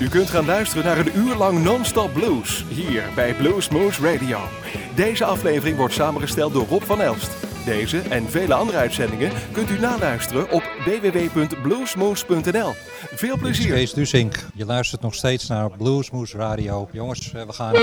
U kunt gaan luisteren naar een uur lang non-stop blues hier bij Blues Moose Radio. Deze aflevering wordt samengesteld door Rob van Elst. Deze en vele andere uitzendingen kunt u naluisteren op www.bluesmoose.nl. Veel Dit is plezier! Kees Dusink. Je luistert nog steeds naar Bluesmoose Radio. Jongens, eh, we gaan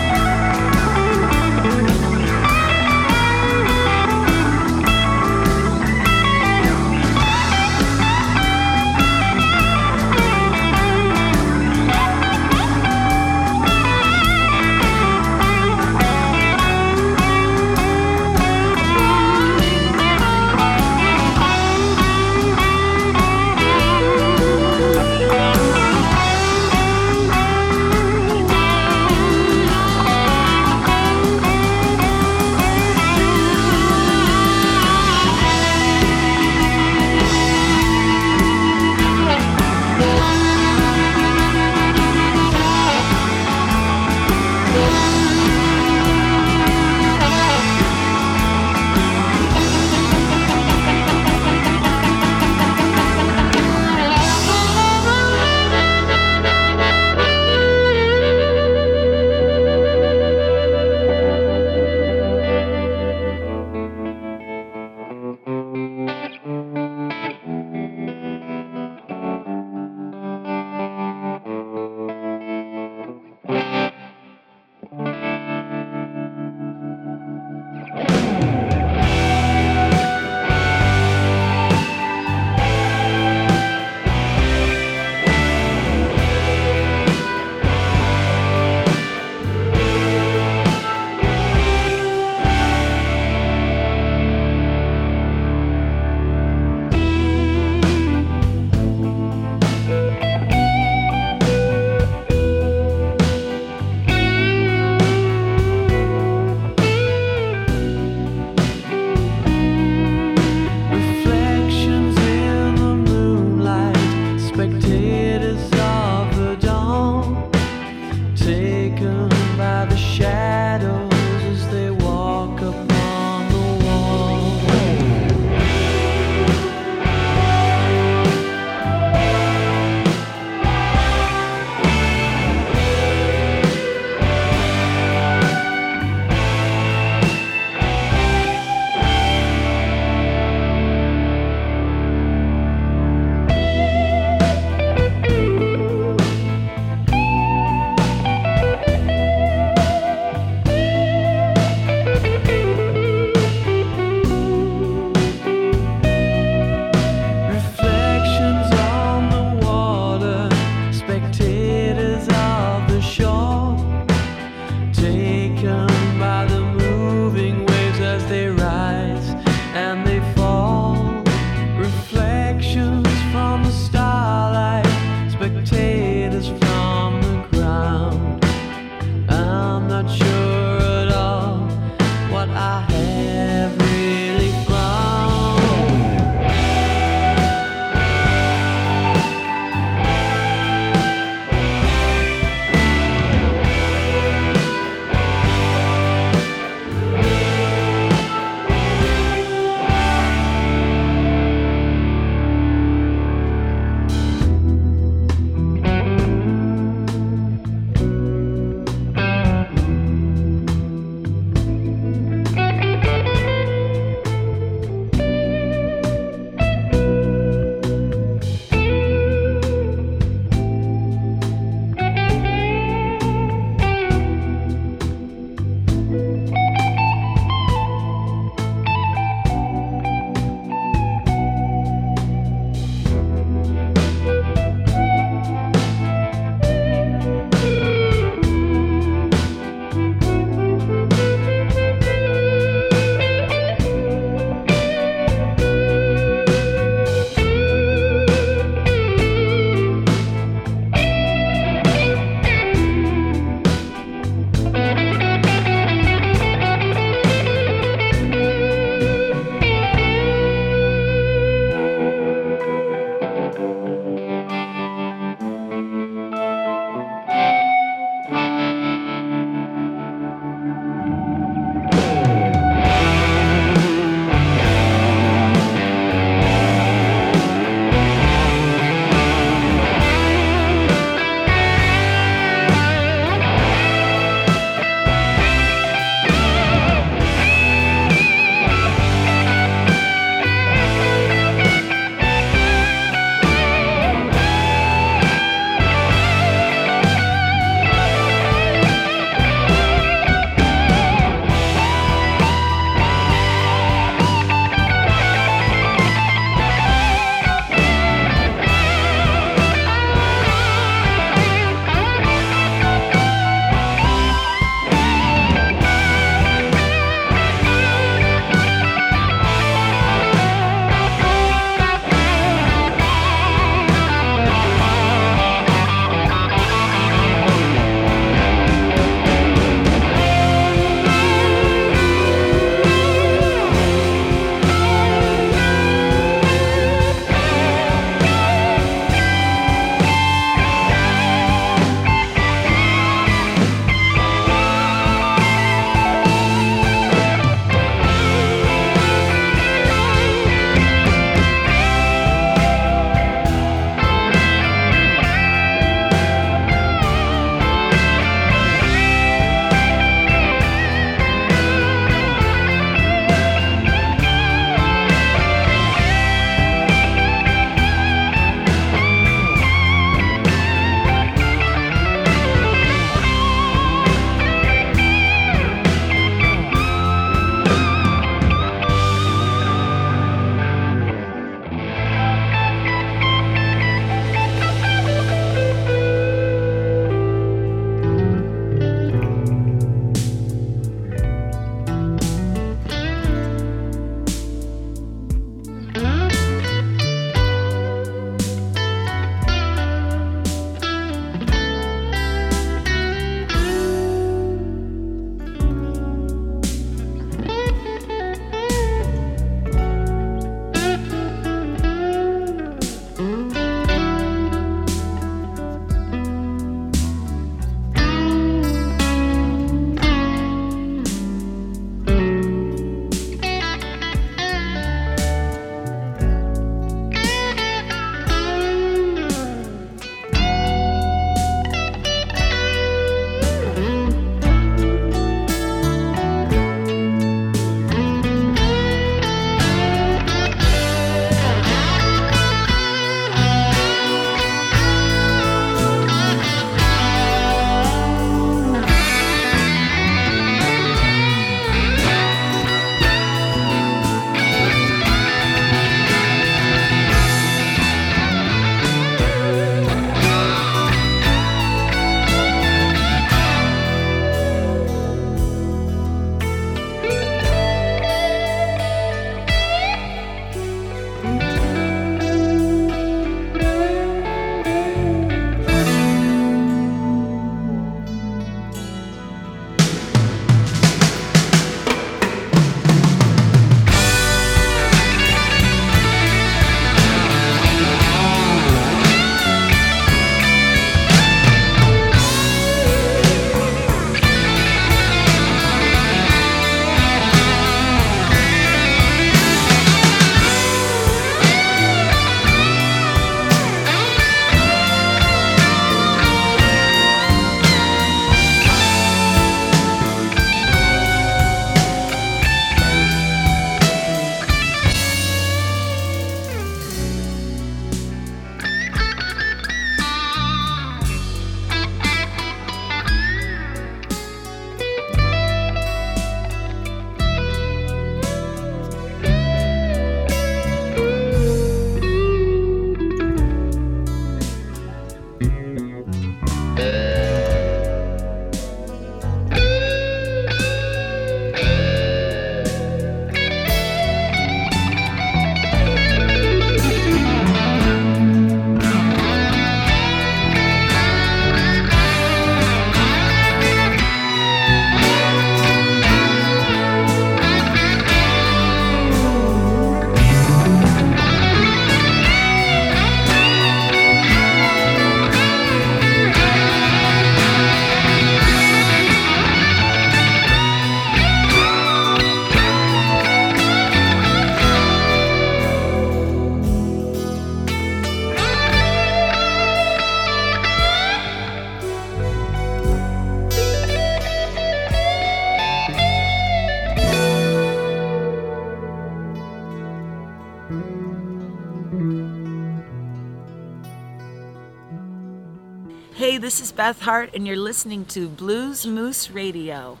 this is Beth Hart, and you're listening to Blues Moose Radio.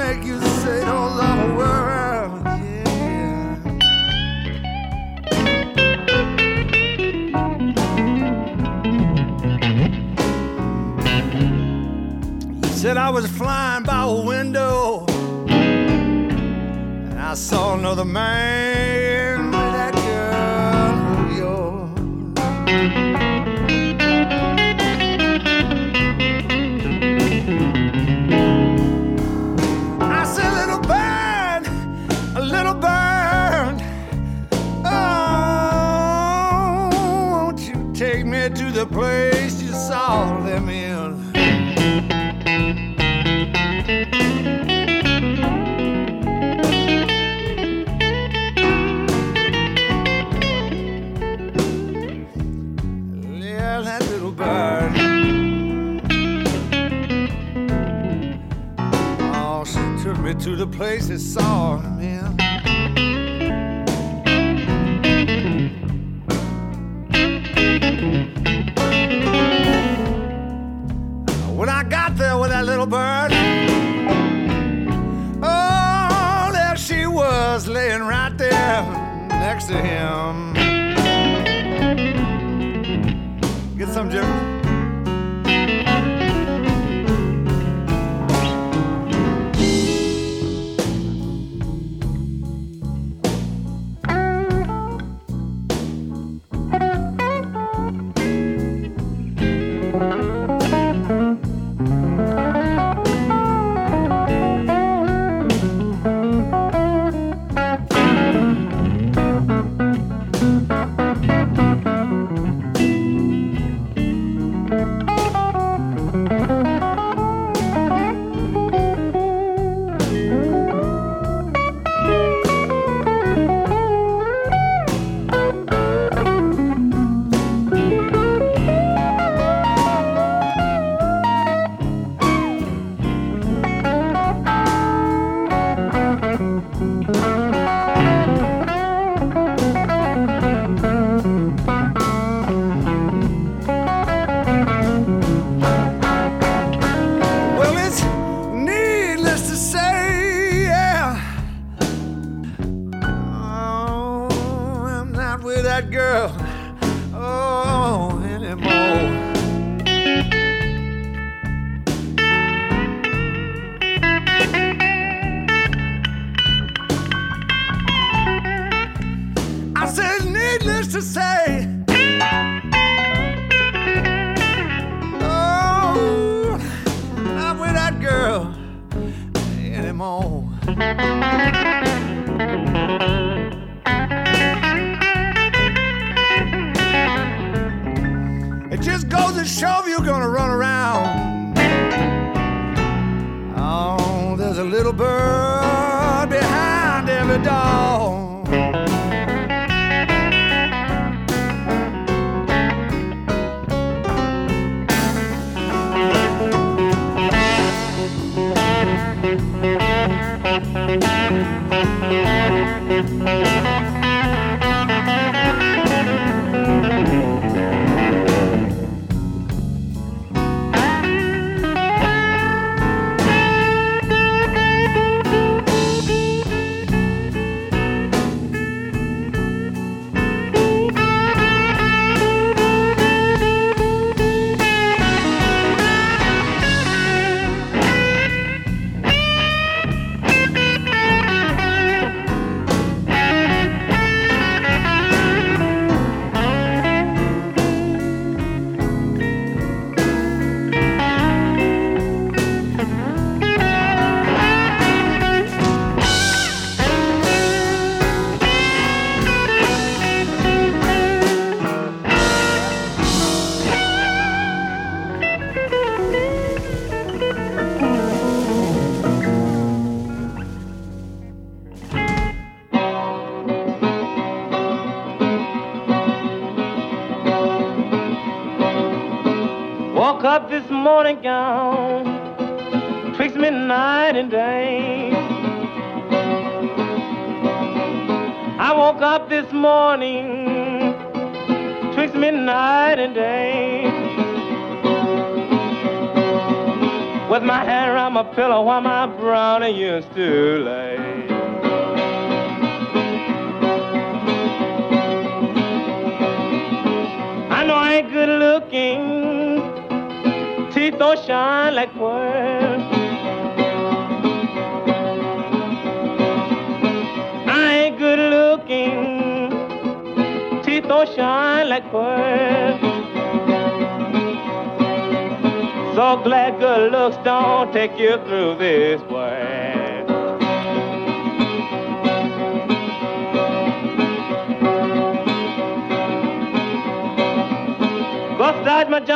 make you say all the world. Yeah. Said I was flying by a window and I saw another man. place saw him in. When I got there with that little bird, oh, there she was laying right there next to him. Get some, Jim.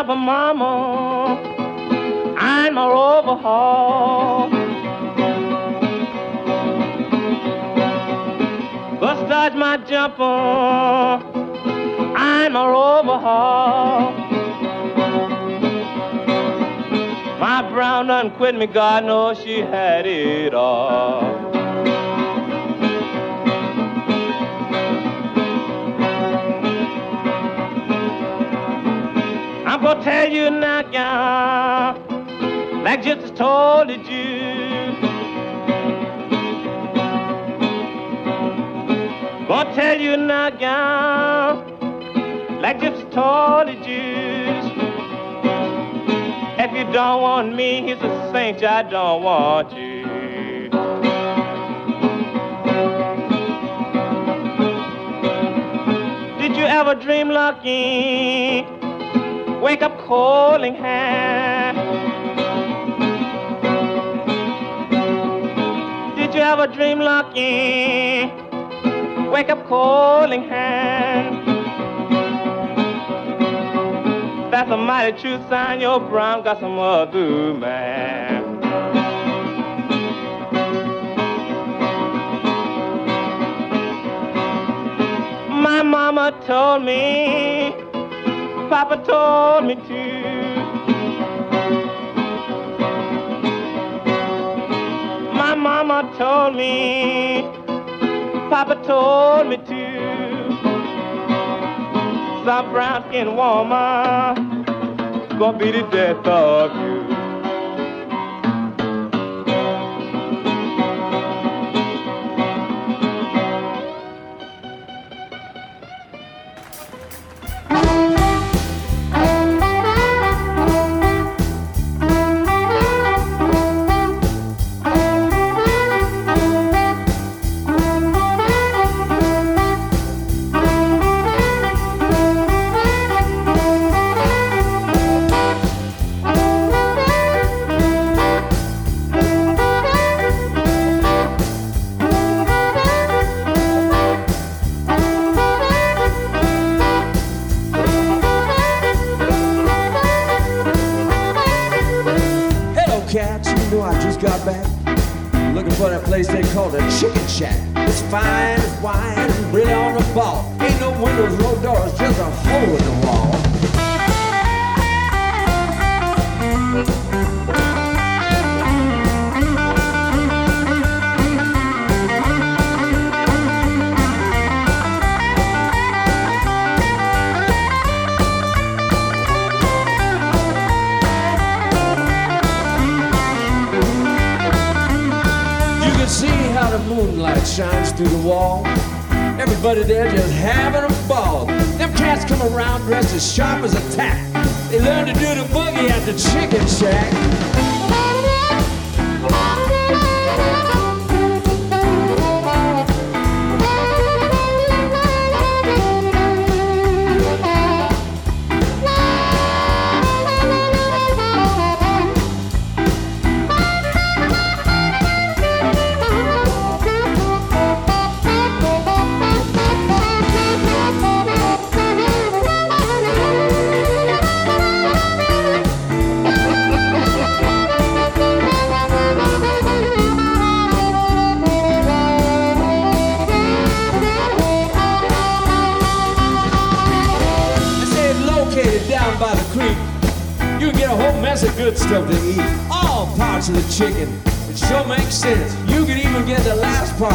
My jumper mama, I'm my overhaul. Go start my jumper, I'm a overhaul. My brown done quit me, God knows she had it all. Gonna tell you now, gal, like just told you. Gonna tell you now, gal, like just told you. If you don't want me, he's a saint, I don't want you. Did you ever dream lucky? Wake up calling hand. Did you ever dream lucky? Wake up calling hand. That's a mighty true sign your brown got some other man. My mama told me, Papa told me to. My mama told me, Papa told me too. Some brown skinned woman gonna be the death of you.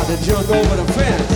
To jump over the fence.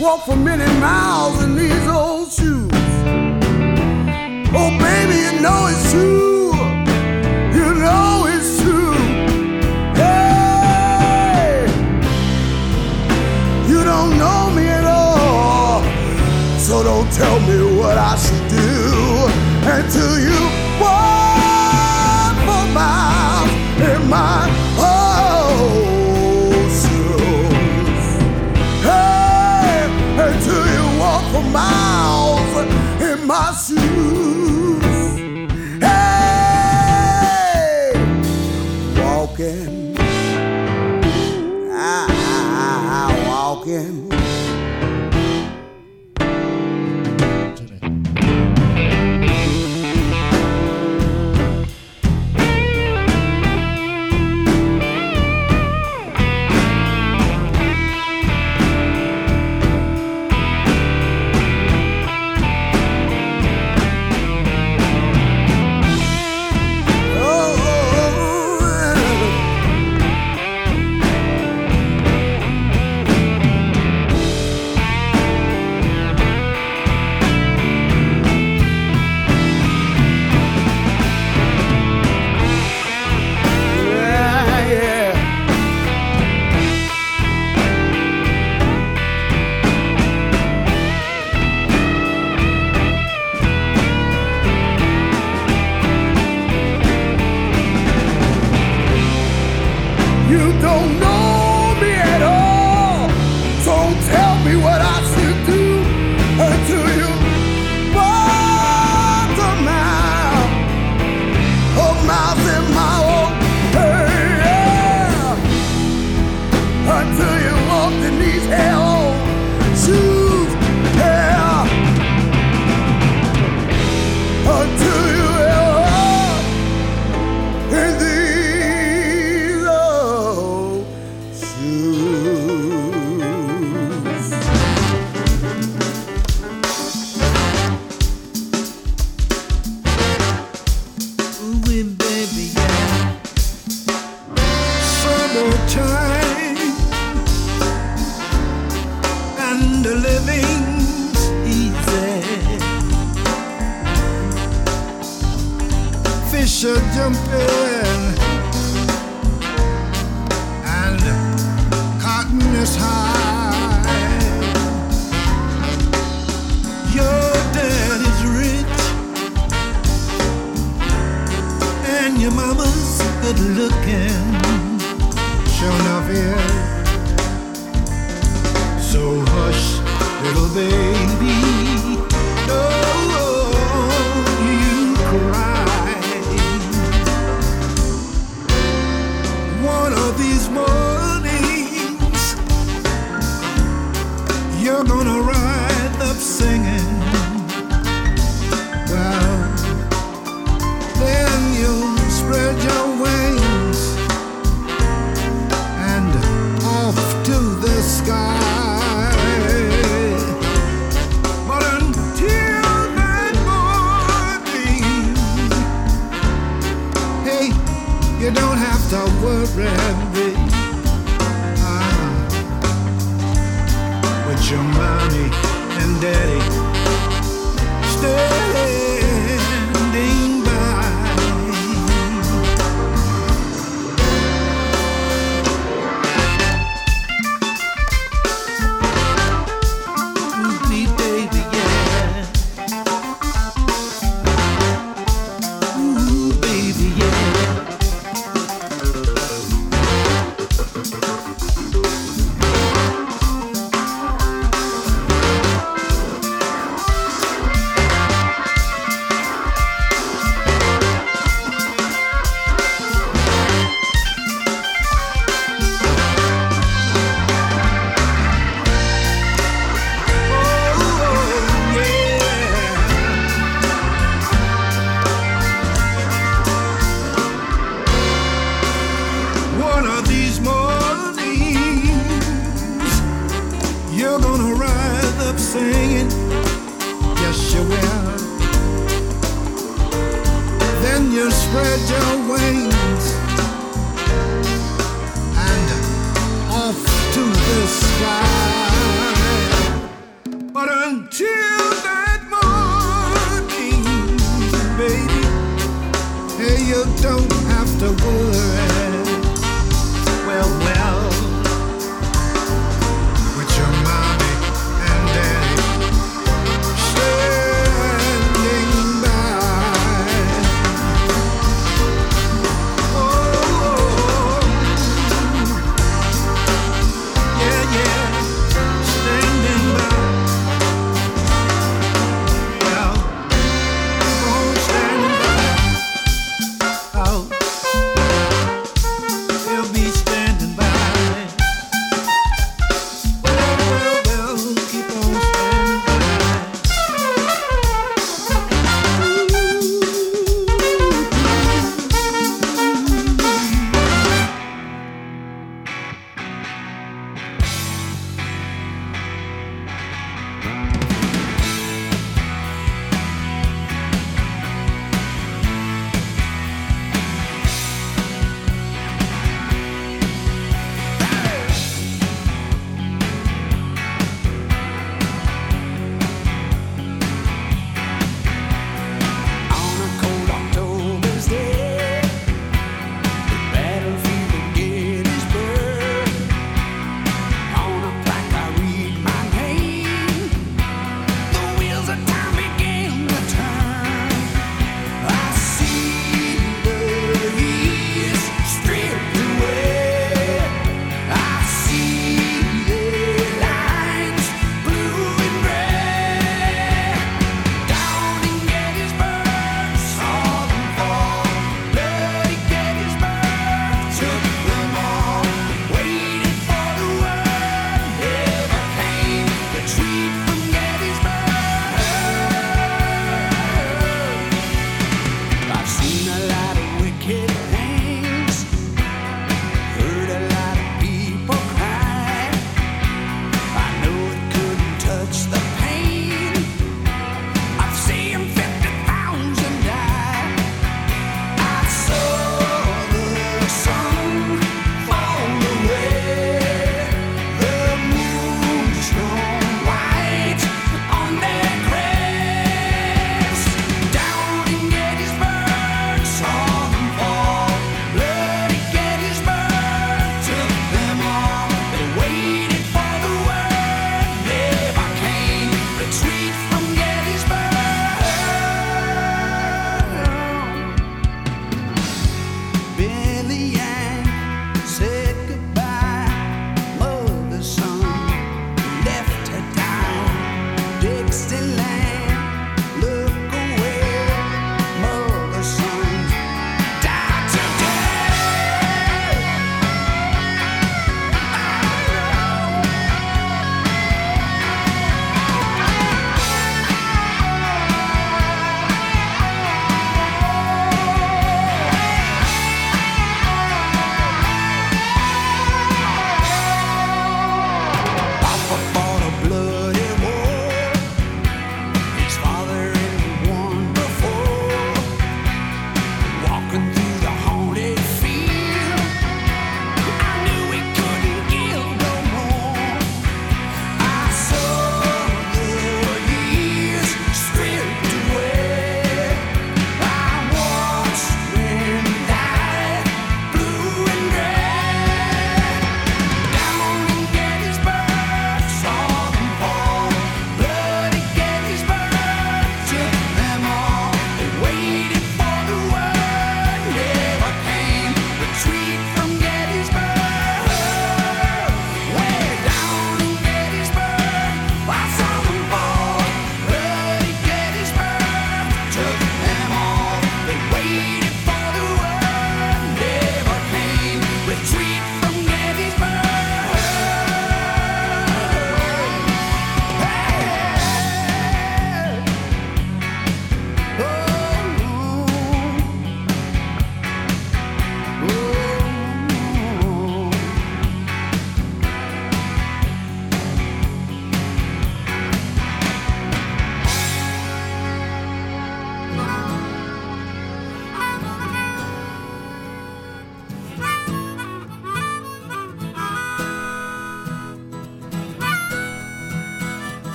walked for many miles in these old shoes. Oh, baby, you know it's true. You know it's true. Hey, you don't know me at all. So don't tell me what I should do until you. Your mommy and daddy. Standing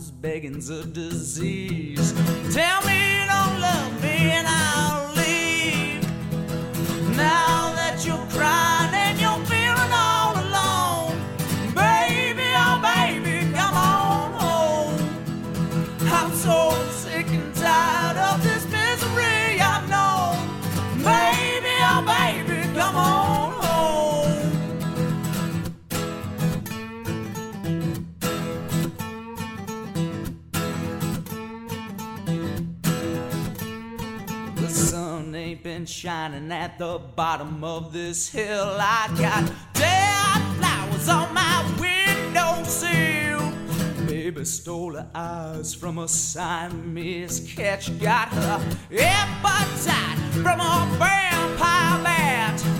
this begging's a disease. sun ain't been shining at the bottom of this hill. I got dead flowers on my windowsill. Baby stole her eyes from a Siamese catch. Got her appetite from a vampire bat.